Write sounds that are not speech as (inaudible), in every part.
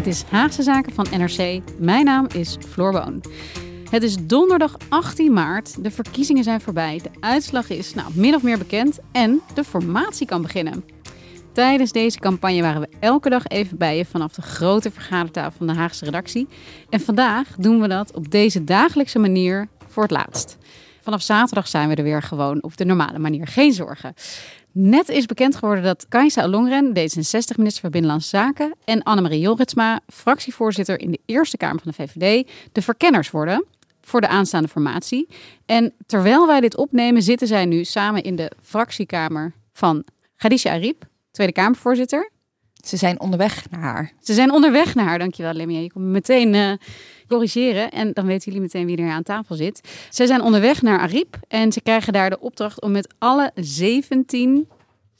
Dit is Haagse Zaken van NRC. Mijn naam is Floor Boon. Het is donderdag 18 maart. De verkiezingen zijn voorbij. De uitslag is nou, min of meer bekend. En de formatie kan beginnen. Tijdens deze campagne waren we elke dag even bij je vanaf de grote vergadertafel van de Haagse redactie. En vandaag doen we dat op deze dagelijkse manier voor het laatst. Vanaf zaterdag zijn we er weer gewoon op de normale manier. Geen zorgen. Net is bekend geworden dat Kajsa Ollongren, D66-minister van Binnenlandse Zaken, en Annemarie Jorritsma, fractievoorzitter in de Eerste Kamer van de VVD, de verkenners worden voor de aanstaande formatie. En terwijl wij dit opnemen, zitten zij nu samen in de fractiekamer van Khadija Ariep, Tweede Kamervoorzitter. Ze zijn onderweg naar haar. Ze zijn onderweg naar haar, dankjewel Lemia. Je komt me meteen uh, corrigeren en dan weten jullie meteen wie er aan tafel zit. Ze zijn onderweg naar Ariep en ze krijgen daar de opdracht om met alle 17,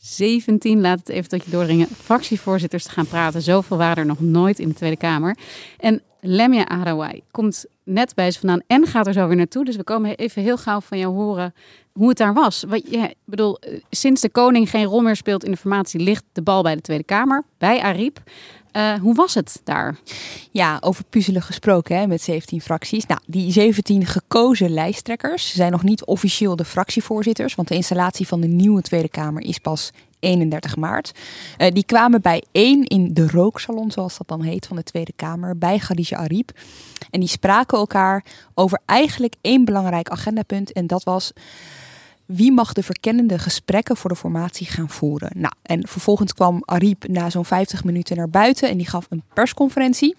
17, laat het even tot je doordringen, fractievoorzitters te gaan praten. Zoveel waren er nog nooit in de Tweede Kamer. En Lemia Arawai komt net bij ze vandaan en gaat er zo weer naartoe. Dus we komen even heel gauw van jou horen hoe het daar was. Wat, ja, bedoel, eh, sinds de koning geen rol meer speelt in de formatie, ligt de bal bij de Tweede Kamer, bij Ariep. Uh, hoe was het daar? Ja, over puzzelen gesproken hè, met 17 fracties. Nou, die 17 gekozen lijsttrekkers zijn nog niet officieel de fractievoorzitters, want de installatie van de nieuwe Tweede Kamer is pas 31 maart. Uh, die kwamen bijeen in de rooksalon, zoals dat dan heet, van de Tweede Kamer, bij Khadija Ariep. En die spraken elkaar over eigenlijk één belangrijk agendapunt. En dat was wie mag de verkennende gesprekken voor de formatie gaan voeren. Nou, en vervolgens kwam Ariep na zo'n 50 minuten naar buiten en die gaf een persconferentie.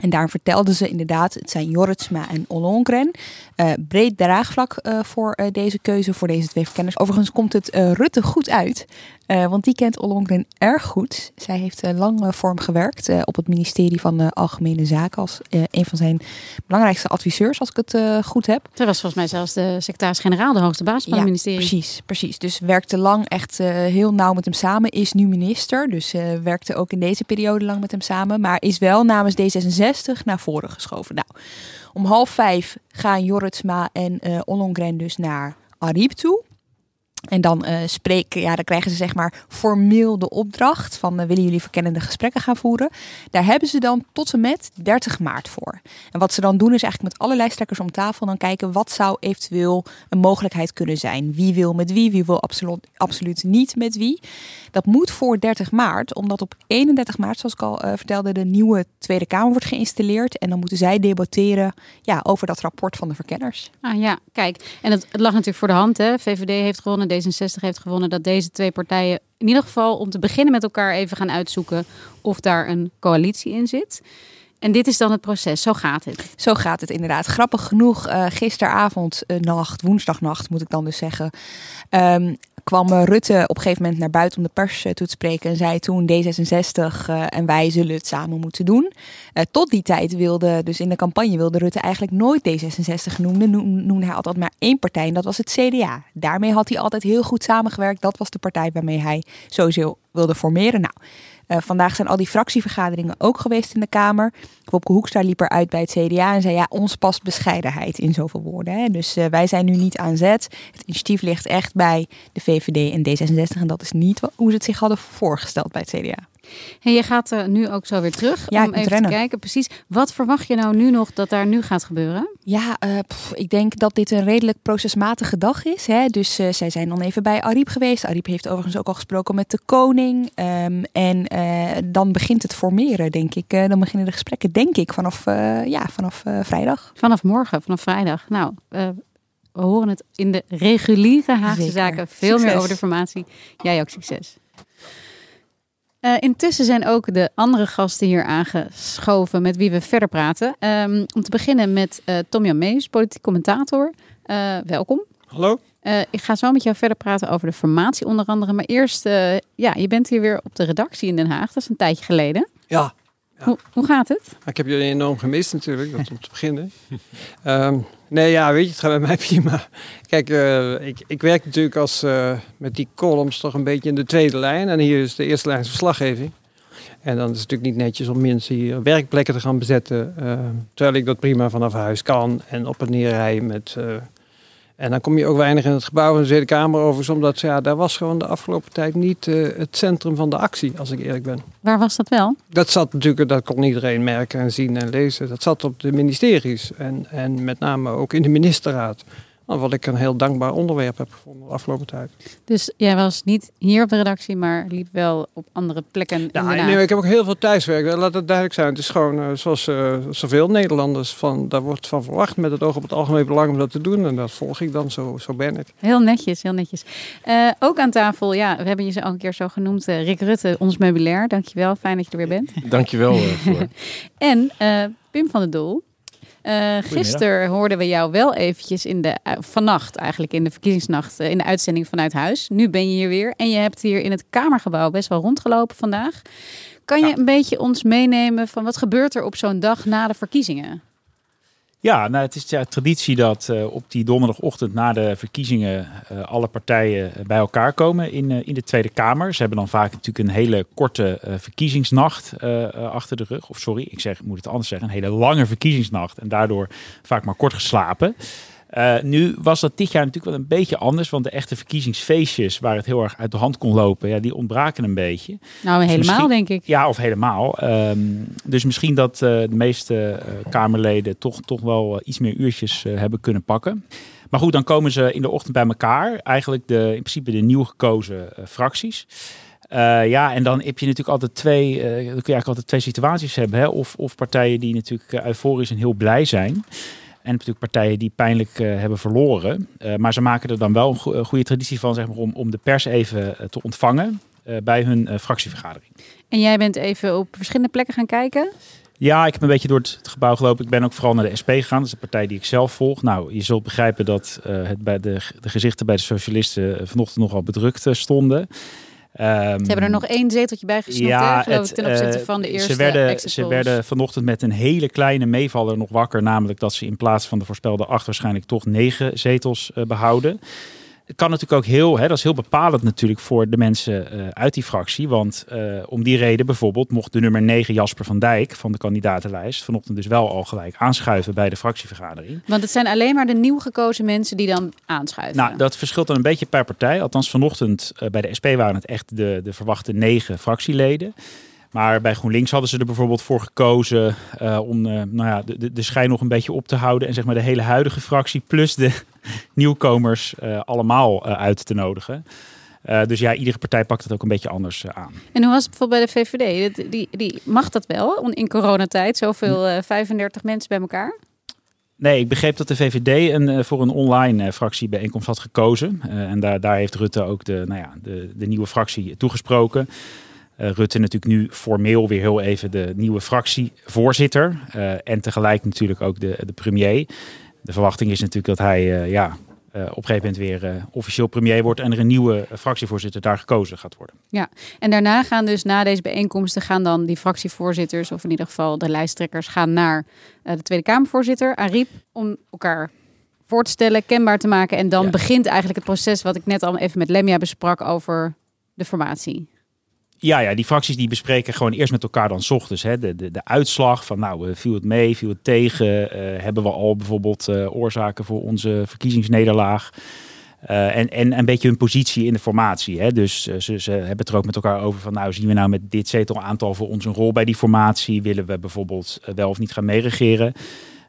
En daar vertelden ze inderdaad, het zijn Jorritsma en Ollongren. Uh, breed draagvlak uh, voor uh, deze keuze, voor deze twee verkenners. Overigens komt het Rutte goed uit. want die kent Ollongren erg goed. Zij heeft lang voor hem gewerkt op het ministerie van Algemene Zaken. Als een van zijn belangrijkste adviseurs, als ik het goed heb. Zij was volgens mij zelfs de secretaris-generaal, de hoogste baas van ja, het ministerie. Precies, precies. Dus werkte lang echt heel nauw met hem samen. Is nu minister, dus werkte ook in deze periode lang met hem samen. Maar is wel namens D66 naar voren geschoven. Nou, om half vijf gaan Jorritsma en uh, Ollongren dus naar Ariep toe. En dan uh, spreken, ja, dan krijgen ze zeg maar formeel de opdracht van uh, willen jullie verkennende gesprekken gaan voeren. Daar hebben ze dan tot en met 30 maart voor. En wat ze dan doen is eigenlijk met alle lijsttrekkers om tafel dan kijken wat zou eventueel een mogelijkheid kunnen zijn. Wie wil met wie, wie wil absoluut, absoluut niet met wie. Dat moet voor 30 maart, omdat op 31 maart, zoals ik al uh, vertelde, de nieuwe Tweede Kamer wordt geïnstalleerd. En dan moeten zij debatteren ja, over dat rapport van de verkenners. Ah ja, kijk. En het, het lag natuurlijk voor de hand. Hè? VVD heeft gewonnen, D66 heeft gewonnen. Dat deze twee partijen in ieder geval om te beginnen met elkaar even gaan uitzoeken of daar een coalitie in zit. En dit is dan het proces, zo gaat het. Zo gaat het inderdaad. Grappig genoeg, uh, gisteravond, uh, nacht, woensdagnacht moet ik dan dus zeggen, um, kwam Rutte op een gegeven moment naar buiten om de pers toe te spreken en zei toen D66 uh, en wij zullen het samen moeten doen. Tot die tijd wilde, dus in de campagne wilde Rutte eigenlijk nooit D66 noemen. Noemde hij altijd maar één partij en dat was het CDA. Daarmee had hij altijd heel goed samengewerkt. Dat was de partij waarmee hij sowieso wilde formeren. Nou, uh, vandaag zijn al die fractievergaderingen ook geweest in de Kamer. Wopke Hoekstra liep eruit bij het CDA en zei ja, ons past bescheidenheid in zoveel woorden. Hè. Dus uh, wij zijn nu niet aan zet. Het initiatief ligt echt bij de VVD en D66 en dat is niet hoe ze het zich hadden voorgesteld bij het CDA. Hey, je gaat uh, nu ook zo weer terug ja, om even te kijken. Precies, wat verwacht je nou nu nog dat daar nu gaat gebeuren? Ja, uh, pff, ik denk dat dit een redelijk procesmatige dag is. Hè? Dus uh, zij zijn dan even bij Ariep geweest. Ariep heeft overigens ook al gesproken met de koning. Um, en dan begint het formeren, denk ik. dan beginnen de gesprekken, denk ik, vanaf, ja, vanaf vrijdag. Vanaf morgen, vanaf vrijdag. Nou, we horen het in de reguliere Haagse zaken veel succes. meer over de formatie. Jij ook succes. Uh, intussen zijn ook de andere gasten hier aangeschoven met wie we verder praten. Um, om te beginnen met uh, Tom Jan Mees, politiek commentator. Uh, welkom. Hallo. ik ga zo met jou verder praten over de formatie onder andere. Maar eerst, ja, je bent hier weer op de redactie in Den Haag. Dat is een tijdje geleden. Ja. Hoe, hoe, gaat het? Ik heb jullie enorm gemist natuurlijk, dat om te beginnen. um, (laughs) Nee, ja, weet je, het gaat bij mij (laughs) prima. Kijk, uh, ik, ik werk natuurlijk als, uh, met die columns toch een beetje in de tweede lijn. En hier is de eerste lijn verslaggeving. En dan is het natuurlijk niet netjes om mensen hier werkplekken te gaan bezetten. Uh, terwijl ik dat prima vanaf huis kan. En op en neer rijden met en dan kom je ook weinig in het gebouw van de Tweede Kamer over, omdat ja, daar was gewoon de afgelopen tijd niet uh, het centrum van de actie, als ik eerlijk ben. Waar was dat wel? Dat zat natuurlijk, dat kon iedereen merken en zien en lezen. Dat zat op de ministeries en, en met name ook in de ministerraad. Wat ik een heel dankbaar onderwerp heb gevonden de afgelopen tijd. Dus jij was niet hier op de redactie, maar liep wel op andere plekken ja, nee, ik heb ook heel veel thuiswerk. Laat het duidelijk zijn. Het is gewoon uh, zoals uh, zoveel Nederlanders. Van, daar wordt van verwacht met het oog op het algemeen belang om dat te doen. En dat volg ik dan. Zo, zo ben ik. Heel netjes, heel netjes. Uh, ook aan tafel, ja, we hebben je zo ook een keer zo genoemd. Rick Rutte, ons meubilair. Dankjewel, fijn dat je er weer bent. Dankjewel. voor. (laughs) en Pim van der Doel. Uh, gisteren hoorden we jou wel eventjes in de, uh, vannacht eigenlijk in de verkiezingsnacht, uh, in de uitzending vanuit huis. Nu ben je hier weer en je hebt hier in het Kamergebouw best wel rondgelopen vandaag. Kan je een beetje ons meenemen van wat gebeurt er op zo'n dag na de verkiezingen? Ja, nou, het is ja, traditie dat uh, op die donderdagochtend na de verkiezingen uh, alle partijen bij elkaar komen in, in de Tweede Kamer. Ze hebben dan vaak natuurlijk een hele korte verkiezingsnacht achter de rug. Of sorry, ik zeg, moet het anders zeggen, een hele lange verkiezingsnacht. En daardoor vaak maar kort geslapen. Uh, nu was dat dit jaar natuurlijk wel een beetje anders, want de echte verkiezingsfeestjes waar het heel erg uit de hand kon lopen, ja, die ontbraken een beetje. Nou, dus helemaal denk ik. Ja, of helemaal. Um, dus misschien dat uh, de meeste uh, Kamerleden toch, toch wel iets meer uurtjes hebben kunnen pakken. Maar goed, dan komen ze in de ochtend bij elkaar. Eigenlijk de, in principe de nieuw gekozen fracties. Uh, ja, en dan heb je natuurlijk altijd twee, uh, dan kun je eigenlijk altijd twee situaties hebben. Hè? Of, of partijen die natuurlijk euforisch en heel blij zijn. En natuurlijk partijen die pijnlijk uh, hebben verloren. Uh, maar ze maken er dan wel een, go een goede traditie van zeg maar, om, om de pers even te ontvangen bij hun fractievergadering. En jij bent even op verschillende plekken gaan kijken? Ja, ik heb een beetje door het gebouw gelopen. Ik ben ook vooral naar de SP gegaan. Dat is de partij die ik zelf volg. Nou, je zult begrijpen dat het bij de, de gezichten bij de socialisten vanochtend nogal bedrukt stonden. Ze hebben er nog één zeteltje bij gesnoept, ja, het, ten opzichte uh, van de eerste ze werden, ze werden vanochtend met een hele kleine meevaller nog wakker. Namelijk dat ze in plaats van de voorspelde acht waarschijnlijk toch negen zetels uh, behouden. Kan natuurlijk ook heel, hè, dat is heel bepalend natuurlijk voor de mensen uh, uit die fractie. Want uh, om die reden bijvoorbeeld mocht de nummer 9 Jasper van Dijk van de kandidatenlijst vanochtend dus wel al gelijk aanschuiven bij de fractievergadering. Want het zijn alleen maar de nieuw gekozen mensen die dan aanschuiven. Nou, dat verschilt dan een beetje per partij. Althans vanochtend uh, bij de SP waren het echt de, de verwachte negen fractieleden. Maar bij GroenLinks hadden ze er bijvoorbeeld voor gekozen uh, om uh, nou ja, de, de schijn nog een beetje op te houden. En zeg maar de hele huidige fractie plus de nieuwkomers uh, allemaal uit te nodigen. dus ja, iedere partij pakt het ook een beetje anders aan. En hoe was het bijvoorbeeld bij de VVD? Die, die, mag dat wel in coronatijd? Zoveel 35 mensen bij elkaar? Nee, ik begreep dat de VVD een, voor een online fractiebijeenkomst had gekozen. en daar, daar heeft Rutte ook de, nou ja, de, de nieuwe fractie toegesproken. Rutte natuurlijk nu formeel weer heel even de nieuwe fractievoorzitter. En tegelijk natuurlijk ook de, de premier. De verwachting is natuurlijk dat hij uh, ja, op een gegeven moment weer officieel premier wordt. En er een nieuwe fractievoorzitter daar gekozen gaat worden. Ja, en daarna gaan dus na deze bijeenkomsten gaan dan die fractievoorzitters, of in ieder geval de lijsttrekkers, gaan naar de Tweede Kamervoorzitter, Ariep, om elkaar voor te stellen, kenbaar te maken. En dan ja. begint eigenlijk het proces wat ik net al even met Lemia besprak over de formatie. Ja, ja, die fracties die bespreken gewoon eerst met elkaar dan s ochtends hè, de, de, de uitslag van nou, viel het mee, viel het tegen, uh, hebben we al bijvoorbeeld uh, oorzaken voor onze verkiezingsnederlaag. En, en een beetje hun positie in de formatie. Hè? Dus ze, ze hebben het er ook met elkaar over van, nou zien we nou met dit zetelaantal voor ons een rol bij die formatie? Willen we bijvoorbeeld wel of niet gaan meeregeren?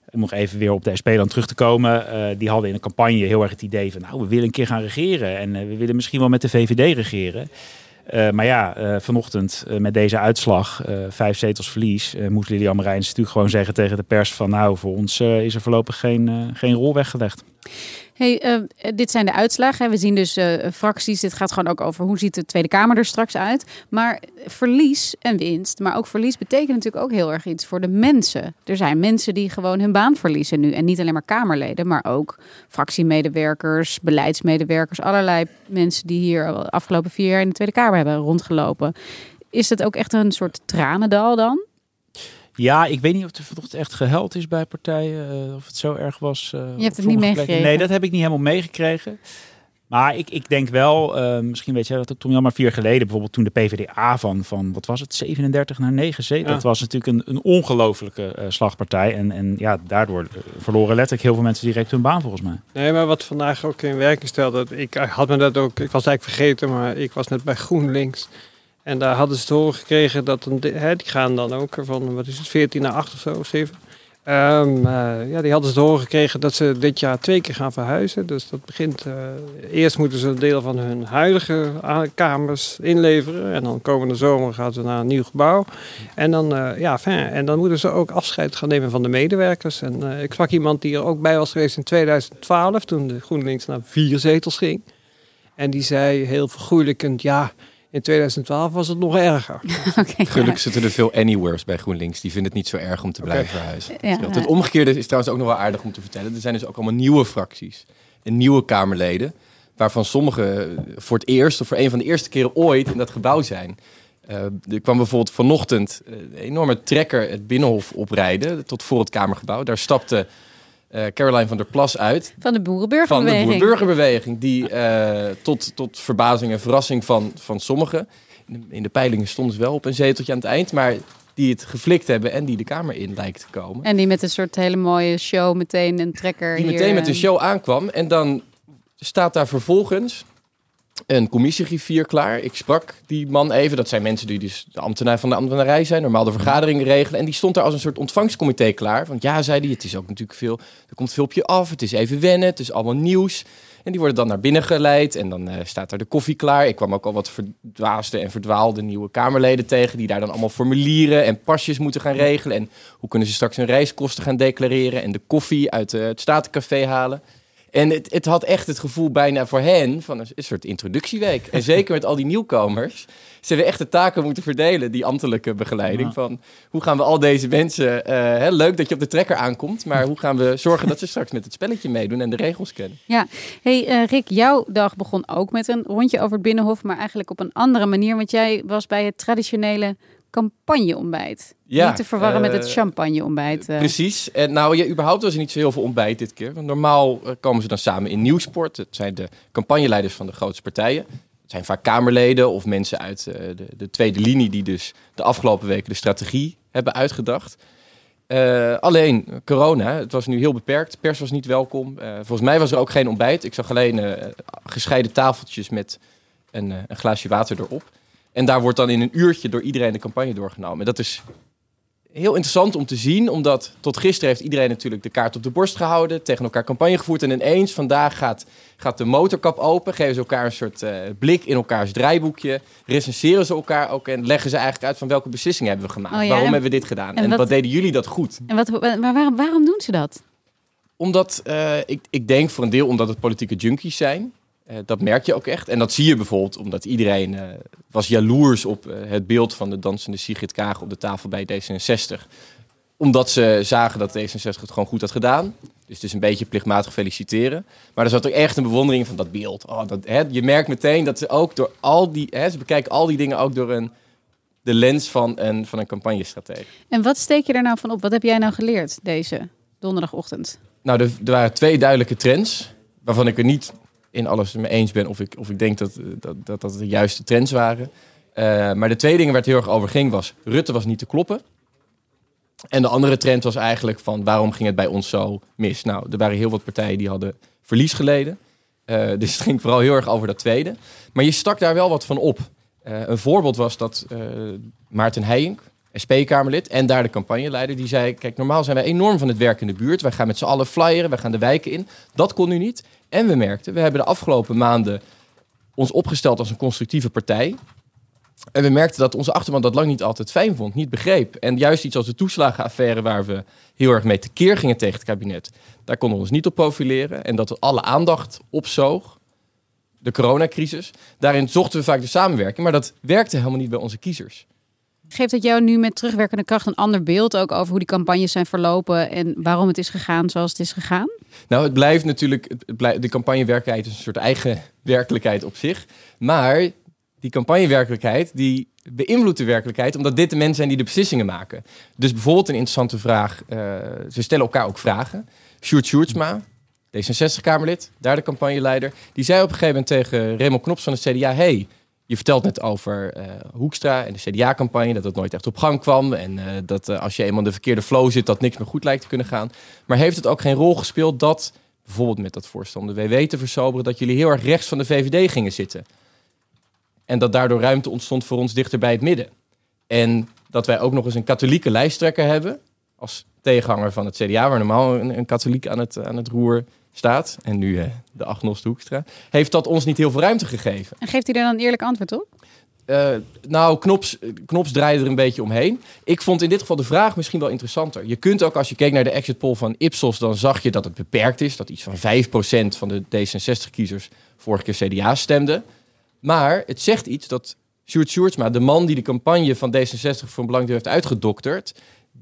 Om nog even weer op de SP dan terug te komen. die hadden in een campagne heel erg het idee van, nou we willen een keer gaan regeren. En we willen misschien wel met de VVD regeren. Uh, maar ja, uh, vanochtend uh, met deze uitslag, vijf zetels verlies, moest Lilian Marijns natuurlijk gewoon zeggen tegen de pers van nou, voor ons is er voorlopig geen, geen rol weggelegd. Hey, uh, dit zijn de uitslagen. We zien dus uh, fracties. Dit gaat gewoon ook over hoe ziet de Tweede Kamer er straks uit. Maar verlies en winst, maar ook verlies betekent natuurlijk ook heel erg iets voor de mensen. Er zijn mensen die gewoon hun baan verliezen nu. En niet alleen maar Kamerleden, maar ook fractiemedewerkers, beleidsmedewerkers. Allerlei mensen die hier de afgelopen vier jaar in de Tweede Kamer hebben rondgelopen. Is het ook echt een soort tranendal dan? Ja, ik weet niet of het echt geheld is bij partijen. Uh, of het zo erg was. Uh, je hebt het niet meegekregen? Nee, dat heb ik niet helemaal meegekregen. Maar ik, ik denk wel, uh, misschien weet jij dat ook toen al maar vier geleden, bijvoorbeeld toen de PvdA van, van wat was het, 37 naar 9 zetels. Ja. Dat was natuurlijk een, een ongelofelijke uh, slagpartij. En, en ja, daardoor verloren letterlijk heel veel mensen direct hun baan volgens mij. Nee, maar wat vandaag ook in werking stelde, ik had me dat ook, ik was eigenlijk vergeten, maar ik was net bij GroenLinks. En daar hadden ze te horen gekregen dat een, hè, die gaan dan ook van, wat is het, 14 naar 8 of zo, 7. Um, uh, ja, die hadden ze te horen gekregen dat ze dit jaar twee keer gaan verhuizen. Dus dat begint, uh, eerst moeten ze een deel van hun huidige kamers inleveren. En dan komende zomer gaan ze naar een nieuw gebouw. En dan, uh, ja, en dan moeten ze ook afscheid gaan nemen van de medewerkers. En ik sprak iemand die er ook bij was geweest in 2012, toen de GroenLinks naar vier zetels ging. En die zei heel vergoeilijkend, ja... In 2012 was het nog erger. (laughs) okay, Gelukkig zitten er veel anywheres bij GroenLinks. Die vinden het niet zo erg om te blijven verhuizen. Ja, het omgekeerde is trouwens ook nog wel aardig om te vertellen. Er zijn dus ook allemaal nieuwe fracties en nieuwe Kamerleden. Waarvan sommige voor het eerst of voor een van de eerste keren ooit in dat gebouw zijn. Uh, er kwam bijvoorbeeld vanochtend een enorme trekker het Binnenhof oprijden tot voor het Kamergebouw. Daar stapte uh, Caroline van der Plas uit. Van de Boerenburgerbeweging. Van de Boerenburgerbeweging. Die uh, tot, tot verbazing en verrassing van, van sommigen. In de, in de peilingen stonden ze wel op een zeteltje aan het eind. Maar die het geflikt hebben en die de Kamer in lijkt te komen. En die met een soort hele mooie show meteen een trekker Die hier, meteen met de eh, show aankwam. En dan staat daar vervolgens een commissiegriffier klaar. Ik sprak die man even. Dat zijn mensen die dus de ambtenaar van de ambtenarij zijn. Normaal de vergaderingen regelen. En die stond daar als een soort ontvangstcomité klaar. Want ja, zei hij, het is ook natuurlijk veel... Er komt veel op je af. Het is even wennen. Het is allemaal nieuws. En die worden dan naar binnen geleid. En dan uh, staat er de koffie klaar. Ik kwam ook al wat verdwaasde en verdwaalde nieuwe Kamerleden tegen. Die daar dan allemaal formulieren en pasjes moeten gaan regelen. En hoe kunnen ze straks hun reiskosten gaan declareren. En de koffie uit uh, het Statencafé halen. En het, het had echt het gevoel bijna voor hen van een, een soort introductieweek. En zeker met al die nieuwkomers. Ze hebben echt de taken moeten verdelen, die ambtelijke begeleiding. Van hoe gaan we al deze mensen. Uh, hè, leuk dat je op de trekker aankomt. Maar hoe gaan we zorgen dat ze straks met het spelletje meedoen en de regels kennen? Ja, hey uh, Rick, jouw dag begon ook met een rondje over het Binnenhof. Maar eigenlijk op een andere manier. Want jij was bij het traditionele campagneontbijt. Ja, niet te verwarren met het eh, champagneontbijt. Uh. Precies. En nou, ja, überhaupt was er niet zo heel veel ontbijt dit keer. Want normaal uh, komen ze dan samen in Nieuwsport. Het zijn de campagneleiders van de grootste partijen. Het zijn vaak Kamerleden of mensen uit de, de, tweede linie... die dus de afgelopen weken de strategie hebben uitgedacht. alleen corona, het was nu heel beperkt. Pers was niet welkom. volgens mij was er ook geen ontbijt. Ik zag alleen gescheiden tafeltjes met een, een glaasje water erop. En daar wordt dan in een uurtje door iedereen de campagne doorgenomen. Dat is heel interessant om te zien, omdat tot gisteren heeft iedereen natuurlijk de kaart op de borst gehouden, tegen elkaar campagne gevoerd. En ineens vandaag gaat, gaat de motorkap open, geven ze elkaar een soort uh, blik in elkaars draaiboekje, recenseren ze elkaar ook en leggen ze eigenlijk uit van welke beslissingen hebben we gemaakt. Oh ja, waarom hebben we dit gedaan? En, wat, deden jullie dat goed? En wat, maar waarom, waarom doen ze dat? Omdat, uh, ik, ik denk voor een deel omdat het politieke junkies zijn. Uh, dat merk je ook echt. En dat zie je bijvoorbeeld omdat iedereen uh, was jaloers op uh, het beeld van de dansende Sigrid Kaag op de tafel bij D66. Omdat ze zagen dat D66 het gewoon goed had gedaan. Dus het is een beetje plichtmatig feliciteren. Maar er zat ook echt een bewondering van dat beeld. Oh, dat, hè, je merkt meteen dat ze ook door al die... Hè, ze bekijken al die dingen ook door een, de lens van een, van een campagnestratege. En wat steek je er nou van op? Wat heb jij nou geleerd deze donderdagochtend? Nou, er, er waren twee duidelijke trends... waarvan ik er niet in alles mee eens ben of ik, of ik denk dat dat, dat, dat de juiste trends waren. Uh, maar de twee dingen waar het heel erg over ging was... Rutte was niet te kloppen. En de andere trend was eigenlijk van... waarom ging het bij ons zo mis? Nou, er waren heel wat partijen die hadden verlies geleden. Eh, dus het ging vooral heel erg over dat tweede. Maar je stak daar wel wat van op. Eh, een voorbeeld was dat eh, Maarten Heijink, SP-Kamerlid en daar de campagneleider, die zei: Kijk, normaal zijn wij enorm van het werk in de buurt. Wij gaan met z'n allen flyeren, wij gaan de wijken in. Dat kon nu niet. En we merkten, we hebben de afgelopen maanden ons opgesteld als een constructieve partij. En we merkten dat onze achterban dat lang niet altijd fijn vond, niet begreep. En juist iets als de toeslagenaffaire, waar we heel erg mee tekeer gingen tegen het kabinet, daar konden we ons niet op profileren. En dat alle aandacht opzoog, de coronacrisis. Daarin zochten we vaak de samenwerking, maar dat werkte helemaal niet bij onze kiezers. Geeft het jou nu met terugwerkende kracht een ander beeld ook over hoe die campagnes zijn verlopen en waarom het is gegaan zoals het is gegaan? Nou, het blijft natuurlijk, het blijft, de campagnewerkelijkheid is een soort eigen werkelijkheid op zich. Maar die campagnewerkelijkheid, die beïnvloedt de werkelijkheid, omdat dit de mensen zijn die de beslissingen maken. Dus bijvoorbeeld een interessante vraag, uh, ze stellen elkaar ook vragen. Sjoerd Sjoerdsma, D66-Kamerlid, daar de campagneleider, die zei op een gegeven moment tegen Raymond Knops van het CDA, hey, je vertelt net over uh, Hoekstra en de CDA-campagne, dat het nooit echt op gang kwam. En uh, dat uh, als je eenmaal in de verkeerde flow zit, dat niks meer goed lijkt te kunnen gaan. Maar heeft het ook geen rol gespeeld dat, bijvoorbeeld met dat voorstel de WW te versoberen, dat jullie heel erg rechts van de VVD gingen zitten? En dat daardoor ruimte ontstond voor ons dichter bij het midden. En dat wij ook nog eens een katholieke lijsttrekker hebben, als tegenhanger van het CDA, waar normaal een, een katholiek aan het, aan het roer staat, en nu uh, de agnost Hoekstra, heeft dat ons niet heel veel ruimte gegeven. En geeft hij daar dan een eerlijk antwoord op? Uh, nou, Knops, Knops draaide er een beetje omheen. Ik vond in dit geval de vraag misschien wel interessanter. Je kunt ook, als je keek naar de exit poll van Ipsos, dan zag je dat het beperkt is. Dat iets van 5% van de D66-kiezers vorige keer CDA stemde. Maar het zegt iets dat Sjoerd Sjoerdsma, de man die de campagne van D66 voor een belang heeft uitgedokterd,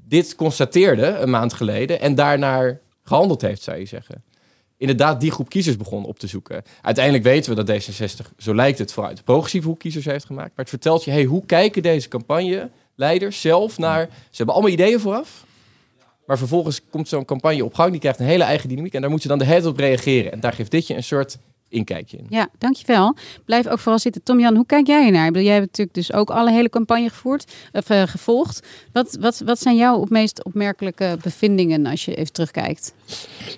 dit constateerde een maand geleden en daarnaar gehandeld heeft, zou je zeggen inderdaad die groep kiezers begon op te zoeken. Uiteindelijk weten we dat D66, zo lijkt het, vooruit de progressieve hoek kiezers heeft gemaakt. Maar het vertelt je, hey, hoe kijken deze campagneleiders zelf naar... Ze hebben allemaal ideeën vooraf. Maar vervolgens komt zo'n campagne op gang, die krijgt een hele eigen dynamiek. En daar moet je dan de hele op reageren. En daar geeft dit je een soort inkijkje in. Ja, dankjewel. Blijf ook vooral zitten. Tom-Jan, hoe kijk jij naar? Jij hebt natuurlijk dus ook alle hele campagne gevoerd, of, uh, gevolgd. Wat, wat, wat zijn jouw op meest opmerkelijke bevindingen als je even terugkijkt?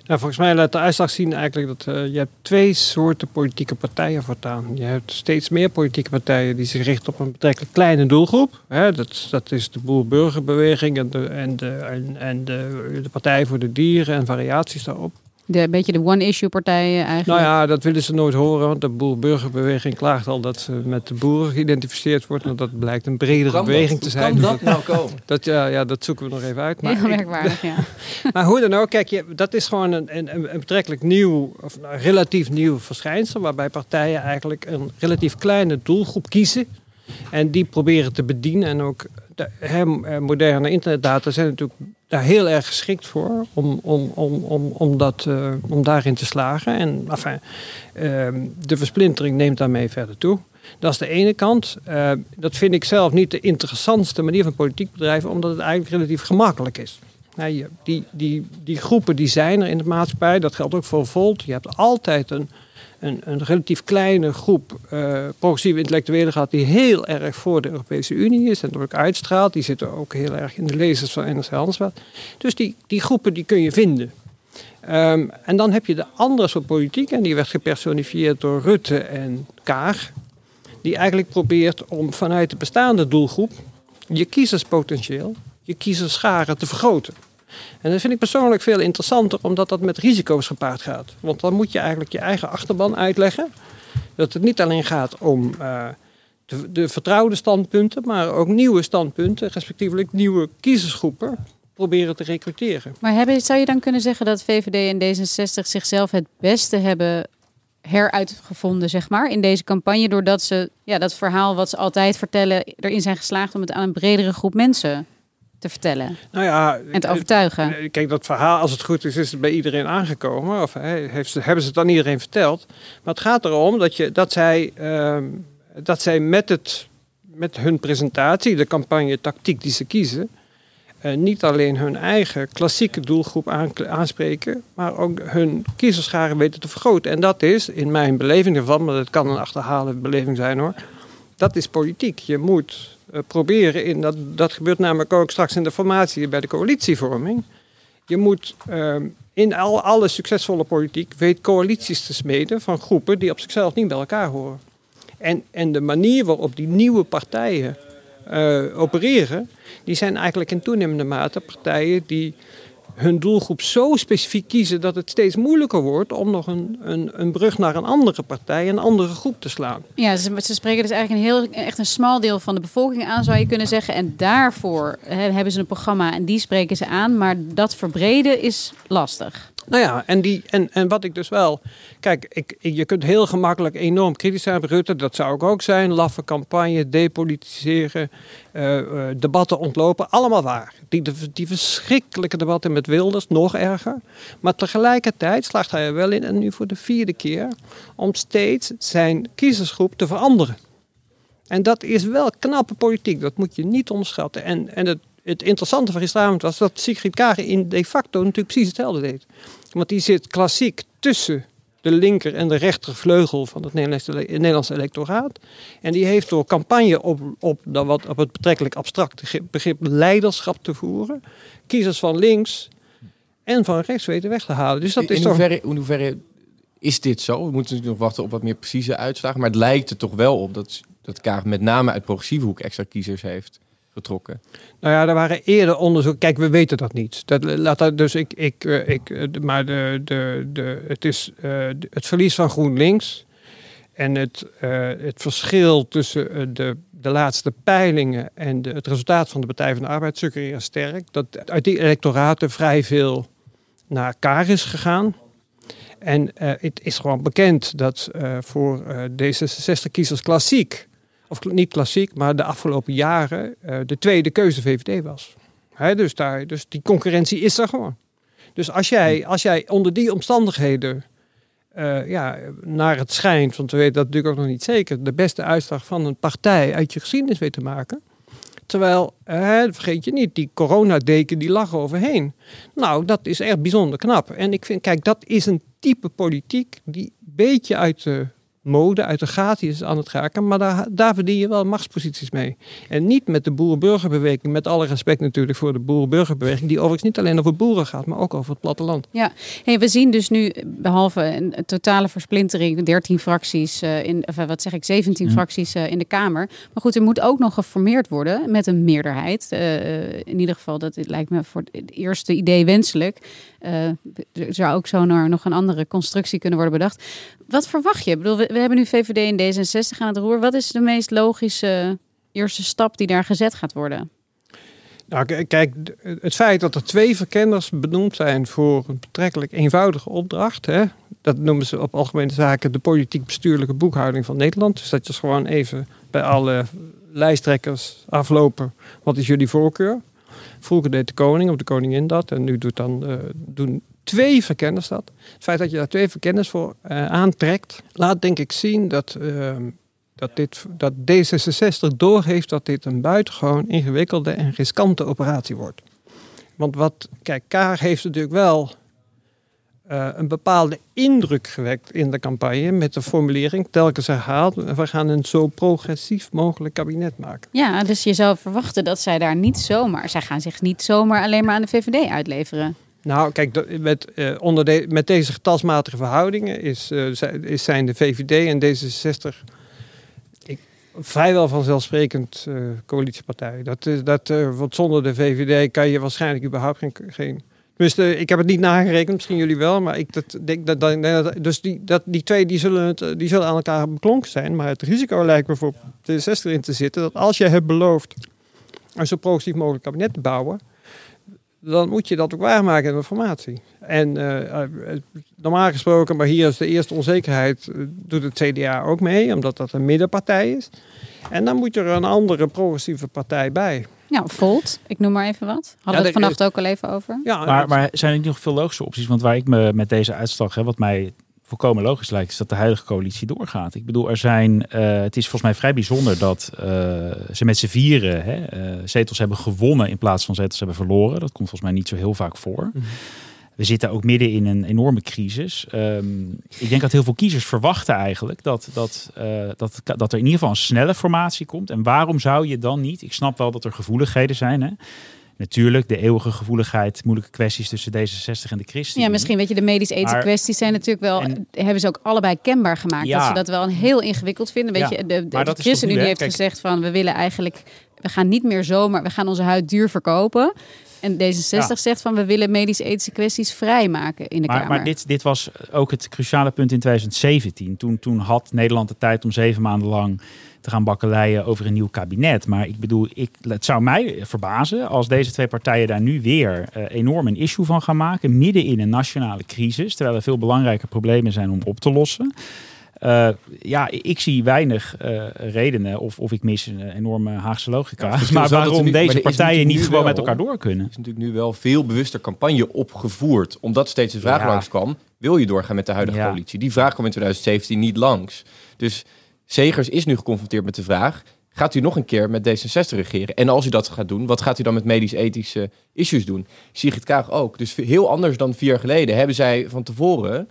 Nou, volgens mij laat de uitslag zien eigenlijk dat uh, je hebt twee soorten politieke partijen voortaan. Je hebt steeds meer politieke partijen die zich richten op een betrekkelijk kleine doelgroep. Hè, dat, dat is de boer-burgerbeweging en, de, en, de, en, en de, de Partij voor de Dieren en variaties daarop. De, beetje de one-issue-partijen eigenlijk? Nou ja, dat willen ze nooit horen. Want de boer-burgerbeweging klaagt al dat ze met de boeren geïdentificeerd wordt. Want dat blijkt een bredere beweging dat? te zijn. Hoe kan dat nou komen? (laughs) Dat, ja, ja, dat zoeken we nog even uit. Maar Heel merkwaardig, ja. (laughs) maar hoe dan ook, kijk, je, dat is gewoon een, een, een betrekkelijk nieuw, of een relatief nieuw verschijnsel. Waarbij partijen eigenlijk een relatief kleine doelgroep kiezen. En die proberen te bedienen. En ook de he, moderne internetdata zijn natuurlijk daar heel erg geschikt voor om, om, om, om, om, dat, uh, om daarin te slagen. En enfin, uh, de versplintering neemt daarmee verder toe. Dat is de ene kant. Uh, dat vind ik zelf niet de interessantste manier van politiek bedrijven, omdat het eigenlijk relatief gemakkelijk is. Nou, die, die, die groepen die zijn er in de maatschappij, dat geldt ook voor Volt. Je hebt altijd een, een, een relatief kleine groep uh, progressieve intellectuelen gehad die heel erg voor de Europese Unie is en ook uitstraalt. Die zitten ook heel erg in de lezers van NRC Handelsblad. Dus die, die groepen die kun je vinden. Um, en dan heb je de andere soort politiek, en die werd gepersonifieerd door Rutte en Kaag, die eigenlijk probeert om vanuit de bestaande doelgroep je kiezerspotentieel, je kiezerscharen te vergroten. En dat vind ik persoonlijk veel interessanter, omdat dat met risico's gepaard gaat. Want dan moet je eigenlijk je eigen achterban uitleggen. Dat het niet alleen gaat om de, de, vertrouwde standpunten, maar ook nieuwe standpunten, respectievelijk nieuwe kiezersgroepen, proberen te recruteren. Maar hebben, zou je dan kunnen zeggen dat VVD en D66 zichzelf het beste hebben heruitgevonden, zeg maar, in deze campagne, doordat ze ja, dat verhaal wat ze altijd vertellen, erin zijn geslaagd om het aan een bredere groep mensen te vertellen nou ja, en te overtuigen. Kijk, dat verhaal, als het goed is, is het bij iedereen aangekomen. Of heeft, hebben ze het dan iedereen verteld. Maar het gaat erom dat, je, dat, zij, uh, dat zij met, het, met hun presentatie, de campagne tactiek die ze kiezen... Uh, niet alleen hun eigen klassieke doelgroep aan, aanspreken, maar ook hun kiezerscharen weten te vergroten. En dat is, in mijn beleving ervan, maar het kan een achterhaalde beleving zijn hoor, dat is politiek. Je moet proberen, in dat, dat gebeurt namelijk ook straks in de formatie bij de coalitievorming. Je moet uh, in al, alle succesvolle politiek weet coalities te smeden van groepen die op zichzelf niet bij elkaar horen. En, en de manier waarop die nieuwe partijen eh, opereren, die zijn eigenlijk in toenemende mate partijen die hun doelgroep zo specifiek kiezen dat het steeds moeilijker wordt om nog een, een, een brug naar een andere partij, een andere groep te slaan. Ja, ze, ze spreken dus eigenlijk een heel, echt een smal deel van de bevolking aan, zou je kunnen zeggen. En daarvoor hebben ze een programma en die spreken ze aan. Maar dat verbreden is lastig. Nou ja, en, die, en, en wat ik dus wel. Kijk, ik, je kunt heel gemakkelijk enorm kritisch zijn op Rutte. Dat zou ook zijn. Laffe campagne, depolitiseren, uh, uh, debatten ontlopen. Allemaal waar. Die, die verschrikkelijke debatten met Wilders, nog erger. Maar tegelijkertijd slaagt hij er wel in, en nu voor de vierde keer, om steeds zijn kiezersgroep te veranderen. En dat is wel knappe politiek. Dat moet je niet onderschatten. En, en het het interessante van gisteravond was dat Sigrid Kagen in de facto natuurlijk precies hetzelfde deed. Want die zit klassiek tussen de linker en de rechtervleugel van het Nederlandse electoraat. En die heeft door campagne op, op, wat, op het betrekkelijk abstracte begrip leiderschap te voeren, kiezers van links en van rechts weten weg te halen. Dus dat in, is hoeverre, in hoeverre is dit zo? We moeten nog wachten op wat meer precieze uitslagen. Maar het lijkt er toch wel op dat, dat Kaag met name uit progressieve hoek extra kiezers heeft getrokken? Nou ja, er waren eerder onderzoek. Kijk, we weten dat niet. Dat, laat dat, dus ik, ik, eh, ik, eh, maar de, de, de, het is uh, het verlies van GroenLinks en het, het verschil tussen de, de laatste peilingen en het resultaat van de Partij van de Arbeid suggereert sterk. Dat uit die electoraten vrij veel naar elkaar is gegaan. En het is gewoon bekend dat voor D66-kiezers klassiek of niet klassiek, maar de afgelopen jaren uh, de tweede keuze VVD was. He, dus, daar, dus die concurrentie is er gewoon. Dus als jij, als jij onder die omstandigheden, uh, ja, naar het schijnt, want we weten dat natuurlijk ook nog niet zeker, de beste uitslag van een partij uit je geschiedenis weet te maken. Terwijl, uh, vergeet je niet, die coronadeken die lag overheen. Nou, dat is echt bijzonder knap. En ik vind, kijk, dat is een type politiek die een beetje uit de mode uit de gaten aan het raken. Maar daar, daar verdien je wel machtsposities mee. En niet met de boerenburgerbeweging. Met alle respect natuurlijk voor de boerenburgerbeweging. Die overigens niet alleen over boeren gaat, maar ook over het platteland. Ja, hey, we zien dus nu behalve een totale versplintering. 13 fracties, uh, in, of, wat zeg ik, 17 mm. fracties uh, in de Kamer. Maar goed, er moet ook nog geformeerd worden met een meerderheid. Uh, in ieder geval, dat lijkt me voor het eerste idee wenselijk. er zou ook zo naar nog een andere constructie kunnen worden bedacht. Wat verwacht je? Ik bedoel, we, we hebben nu VVD en D66 aan het roer. Wat is de meest logische eerste stap die daar gezet gaat worden? Nou, kijk, het feit dat er twee verkenners benoemd zijn voor een betrekkelijk eenvoudige opdracht, hè, dat noemen ze op algemene zaken de politiek-bestuurlijke boekhouding van Nederland. Dus dat je gewoon even bij alle lijsttrekkers aflopen, wat is jullie voorkeur? Vroeger deed de koning of de koningin dat en nu doet dan, uh, doen twee verkenners dat. Het feit dat je daar twee verkenners voor uh, aantrekt, laat denk ik zien dat, uh, dat, dit, dat D66 doorheeft dat dit een buitengewoon ingewikkelde en riskante operatie wordt. Want wat, kijk, Kaag heeft natuurlijk wel uh, een bepaalde indruk gewekt in de campagne met de formulering telkens herhaald, we gaan een zo progressief mogelijk kabinet maken. Ja, dus je zou verwachten dat zij daar niet zomaar, zij gaan zich niet zomaar alleen maar aan de VVD uitleveren. Nou, kijk, met, uh, onder de, met deze getalsmatige verhoudingen is, is, zijn de VVD en D66 ik, vrijwel vanzelfsprekend uh, coalitiepartij. Dat, dat, want zonder de VVD kan je waarschijnlijk überhaupt geen. geen Tenminste, ik heb het niet nagerekend, misschien jullie wel, maar ik dat, denk dat, dat, dus die, dat, die twee die zullen, het, die zullen aan elkaar beklonken zijn. Maar het risico lijkt me voor D66 in te zitten dat als je hebt beloofd een zo progressief mogelijk kabinet te bouwen, dan moet je dat ook waarmaken in de formatie. En uh, normaal gesproken, maar hier is de eerste onzekerheid, uh, doet het CDA ook mee, omdat dat een middenpartij is. En dan moet er een andere progressieve partij bij. Ja, Volt, ik noem maar even wat. Hadden ja, we het vannacht ook al even over. Ja, maar, maar zijn er niet nog veel logische opties? Want waar ik me met deze uitslag, hè, wat mij volkomen logisch lijkt, is dat de huidige coalitie doorgaat. Ik bedoel, er zijn, uh, het is volgens mij vrij bijzonder dat uh, ze met z'n vieren hè, uh, zetels hebben gewonnen in plaats van zetels hebben verloren. Dat komt volgens mij niet zo heel vaak voor. Mm -hmm. We zitten ook midden in een enorme crisis. Um, ik denk dat heel veel kiezers verwachten eigenlijk dat, dat, dat, dat er in ieder geval een snelle formatie komt. En waarom zou je dan niet, ik snap wel dat er gevoeligheden zijn, hè, Natuurlijk, de eeuwige gevoeligheid, moeilijke kwesties tussen D66 en de christen. Ja, misschien weet je, de medisch-ethische kwesties zijn natuurlijk wel, En- hebben ze ook allebei kenbaar gemaakt. Ja. Dat ze dat wel een heel ingewikkeld vinden. Weet Ja, je, de, de, maar de ChristenUnie nu, hè? heeft gezegd van, we willen eigenlijk, we gaan niet meer zomaar, we gaan onze huid duur verkopen. En D66 Ja. zegt van, we willen medisch-ethische kwesties vrijmaken in de Maar, Kamer. maar dit, dit was ook het cruciale punt in 2017. Toen, toen had Nederland de tijd om zeven maanden lang te gaan bakkeleien over een nieuw kabinet. Maar ik bedoel, ik, het zou mij verbazen als deze twee partijen daar nu weer eh, enorm een issue van gaan maken. Midden in een nationale crisis, terwijl er veel belangrijke problemen zijn om op te lossen. Eh, ja, ik zie weinig eh, redenen of, of ik mis een enorme Haagse logica. Ja, (laughs) maar waarom nu- deze partijen niet gewoon met elkaar door kunnen. Er is natuurlijk nu wel veel bewuster campagne opgevoerd. Omdat steeds de vraag Ja. langs kwam, wil je doorgaan met de huidige Ja. coalitie? Die vraag kwam in 2017 niet langs. Dus Segers is nu geconfronteerd met de vraag, gaat u nog een keer met D66 regeren? En als u dat gaat doen, wat gaat u dan met medisch-ethische issues doen? Sigrid Kaag ook. Dus heel anders dan vier jaar geleden hebben zij van tevoren,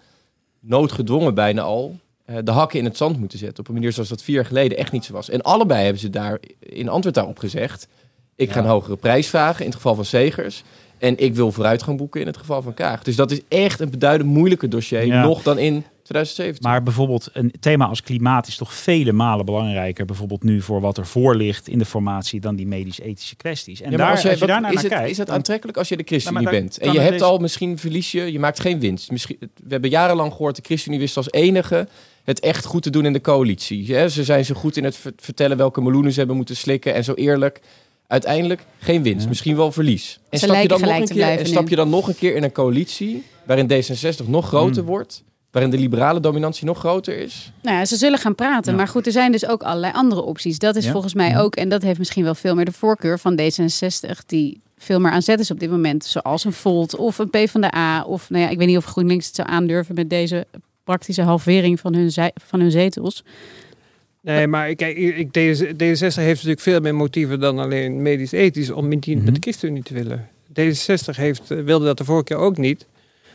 noodgedwongen bijna al, eh, de hakken in het zand moeten zetten. Op een manier zoals dat vier jaar geleden echt niet zo was. En allebei hebben ze daar in antwoord daarop gezegd, ik ga een hogere prijs vragen in het geval van Segers. En ik wil vooruitgang boeken in het geval van Kaag. Dus dat is echt een beduidend moeilijker dossier Ja. nog dan in 2017. Maar bijvoorbeeld een thema als klimaat is toch vele malen belangrijker. Bijvoorbeeld nu voor wat er voor ligt in de formatie dan die medisch-ethische kwesties. En Ja, daar, als, jij- je wat- daar naar is, het, kijkt, is het aantrekkelijk als je de ChristenUnie Ja, maar bent? En je hebt het al misschien verlies je, je maakt geen winst. Misschien, we hebben jarenlang gehoord, de ChristenUnie wist als enige het echt goed te doen in de coalitie. Hè, Ze zijn zo goed in het ver- vertellen welke meloenen ze hebben moeten slikken en zo eerlijk. Uiteindelijk geen winst, Ja. misschien wel verlies. En Ze stap, je dan nog gelijk een keer, en stap je dan nog een keer in een coalitie waarin D66 nog groter Hmm. wordt, waarin de liberale dominantie nog groter is? Nou ja, ze zullen gaan praten. Ja. Maar goed, er zijn dus ook allerlei andere opties. Dat is Ja. volgens mij Ja. ook, en dat heeft misschien wel veel meer de voorkeur van D66, die veel meer aan zet is op dit moment. Zoals een Volt of een PvdA. Of nou ja, ik weet niet of GroenLinks het zou aandurven met deze praktische halvering van hun, van hun zetels. Nee, maar kijk, ik, D66 heeft natuurlijk veel meer motieven dan alleen medisch-ethisch om niet Mhm. met de ChristenUnie te willen. D66 heeft, eh, wilde dat de vorige keer ook niet,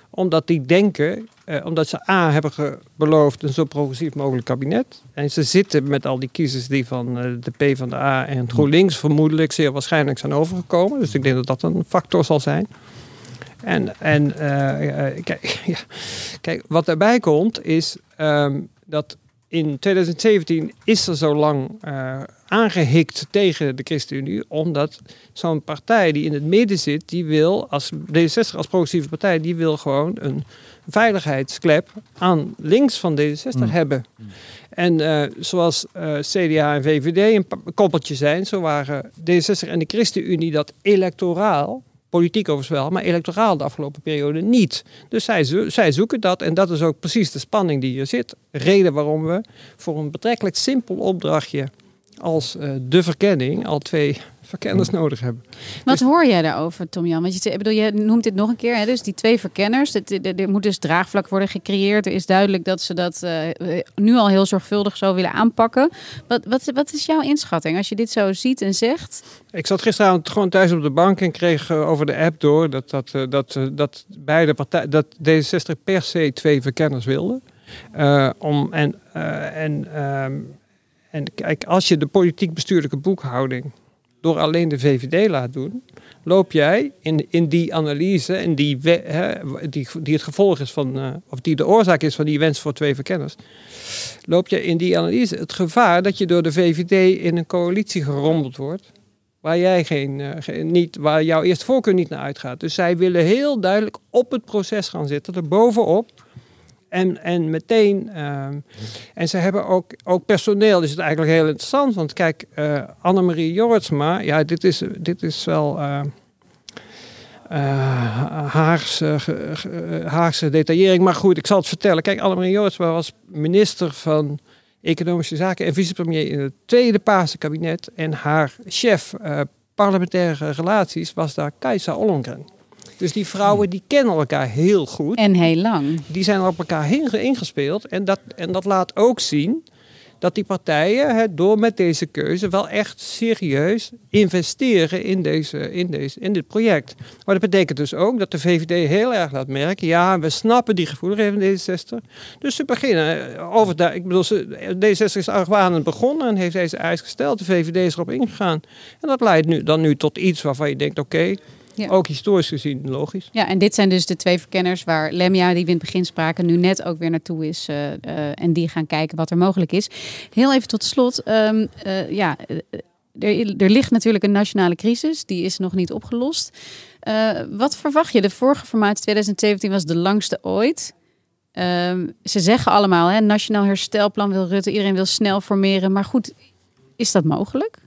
omdat die denken, eh, omdat ze A hebben beloofd een zo progressief mogelijk kabinet. En ze zitten met al die kiezers die van eh, de P van de A en GroenLinks vermoedelijk zeer waarschijnlijk zijn overgekomen. Dus ik denk dat dat een factor zal zijn. En, en eh, eh, kijk, (laughs) ja, kijk, wat daarbij komt is ehm, dat in 2017 is er zo lang eh, aangehikt tegen de ChristenUnie, omdat zo'n partij die in het midden zit, die wil, als D66 als progressieve partij, die wil gewoon een veiligheidsklep aan links van D66 Mm. hebben. En eh, zoals CDA en VVD een koppeltje zijn, zo waren D66 en de ChristenUnie dat electoraal, politiek overigens wel, maar electoraal de afgelopen periode niet. Dus zij, zij zoeken dat en dat is ook precies de spanning die hier zit. Reden waarom we voor een betrekkelijk simpel opdrachtje als eh, de verkenning al twee verkenners nodig hebben. Wat hoor jij daarover, Tom Jan? Want je, bedoel, je noemt dit nog een keer, hè? dus die twee verkenners. Er moet dus draagvlak worden gecreëerd. Er is duidelijk dat ze dat eh, nu al heel zorgvuldig zo willen aanpakken. Wat, wat, wat is jouw inschatting als je dit zo ziet en zegt? Ik zat gisteravond gewoon thuis op de bank en kreeg eh, over de app door dat, dat, eh, dat, eh, dat beide partijen, dat D66 per se twee verkenners wilden. Eh, om, en, eh, en, ehm, en kijk, als je de politiek-bestuurlijke boekhouding door alleen de VVD laat doen, loop jij in, in die analyse en die, hè, die, die het gevolg is van, eh, of die de oorzaak is van die wens voor twee verkenners, loop je in die analyse het gevaar dat je door de VVD in een coalitie gerommeld wordt. Waar, jij geen, eh, geen- niet, waar jouw eerste voorkeur niet naar uitgaat. Dus zij willen heel duidelijk op het proces gaan zitten, er bovenop. En, en meteen. ehm, en ze hebben ook, ook personeel, is het eigenlijk heel interessant. Want kijk, eh Annemarie Jorritsma, ja, dit is, dit is wel. eh, Haagse, Haagse detaillering. Maar goed, ik zal het vertellen. Kijk, Annemarie Jorritsma was minister van Economische Zaken en vicepremier in het tweede Paarse kabinet. En haar chef parlementaire relaties was daar Kajsa Ollongren. Dus die vrouwen die kennen elkaar heel goed En heel lang. die zijn op elkaar heen ingespeeld. En dat, en dat laat ook zien dat die partijen door met deze keuze wel echt serieus investeren in, deze, in, deze, in dit project. Maar dat betekent dus ook dat de VVD heel erg laat merken, ja, we snappen die gevoeligheden van D66. Dus ze beginnen over, de, ik bedoel, D66 is argwanend begonnen en heeft deze eis gesteld. De VVD is erop ingegaan. En dat leidt nu, dan nu tot iets waarvan je denkt, oké, ja. Ook historisch gezien logisch. Ja, en dit zijn dus de twee verkenners waar Lemja, die we in het begin spraken, nu net ook weer naartoe is. Uh, uh, en die gaan kijken wat er mogelijk is. Heel even tot slot. Um, uh, ja, er, er, ligt natuurlijk een nationale crisis. Die is nog niet opgelost. wat verwacht je? De vorige formatie 2017 was de langste ooit. Um, ze zeggen allemaal, hè, nationaal herstelplan wil Rutte. Iedereen wil snel formeren. Maar goed, is dat mogelijk?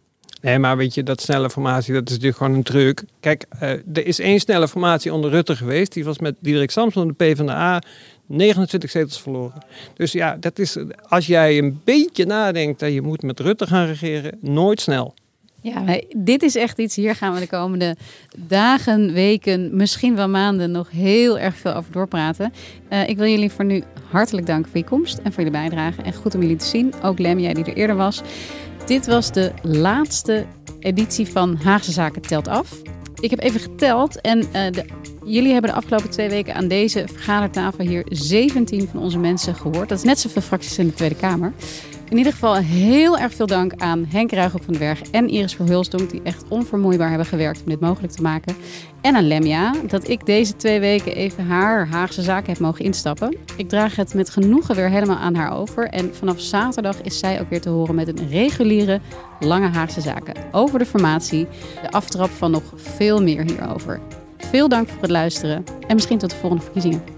Nee, maar weet je, dat snelle formatie, dat is natuurlijk gewoon een truc. Kijk, uh, er is één snelle formatie onder Rutte geweest. Die was met Diederik Samson, de PvdA, 29 zetels verloren. Dus ja, dat is, als jij een beetje nadenkt dat je moet met Rutte gaan regeren, nooit snel. Ja, dit is echt iets, hier gaan we de komende dagen, weken, misschien wel maanden nog heel erg veel over doorpraten. Uh, ik wil jullie voor nu hartelijk danken voor je komst en voor jullie bijdrage. En goed om jullie te zien. Ook Lem, jij die er eerder was. Dit was de laatste editie van Haagse Zaken Telt Af. Ik heb even geteld en de, jullie hebben de afgelopen twee weken aan deze vergadertafel hier 17 van onze mensen gehoord. Dat is net zoveel fracties in de Tweede Kamer. In ieder geval heel erg veel dank aan Henk Ruigop van den Berg en Iris Verhulsdonk... die echt onvermoeibaar hebben gewerkt om dit mogelijk te maken. En aan Lemja, dat ik deze twee weken even haar Haagse zaken heb mogen instappen. Ik draag het met genoegen weer helemaal aan haar over. En vanaf zaterdag is zij ook weer te horen met een reguliere Lange Haagse Zaken. Over de formatie, de aftrap van nog veel meer hierover. Veel dank voor het luisteren en misschien tot de volgende verkiezingen.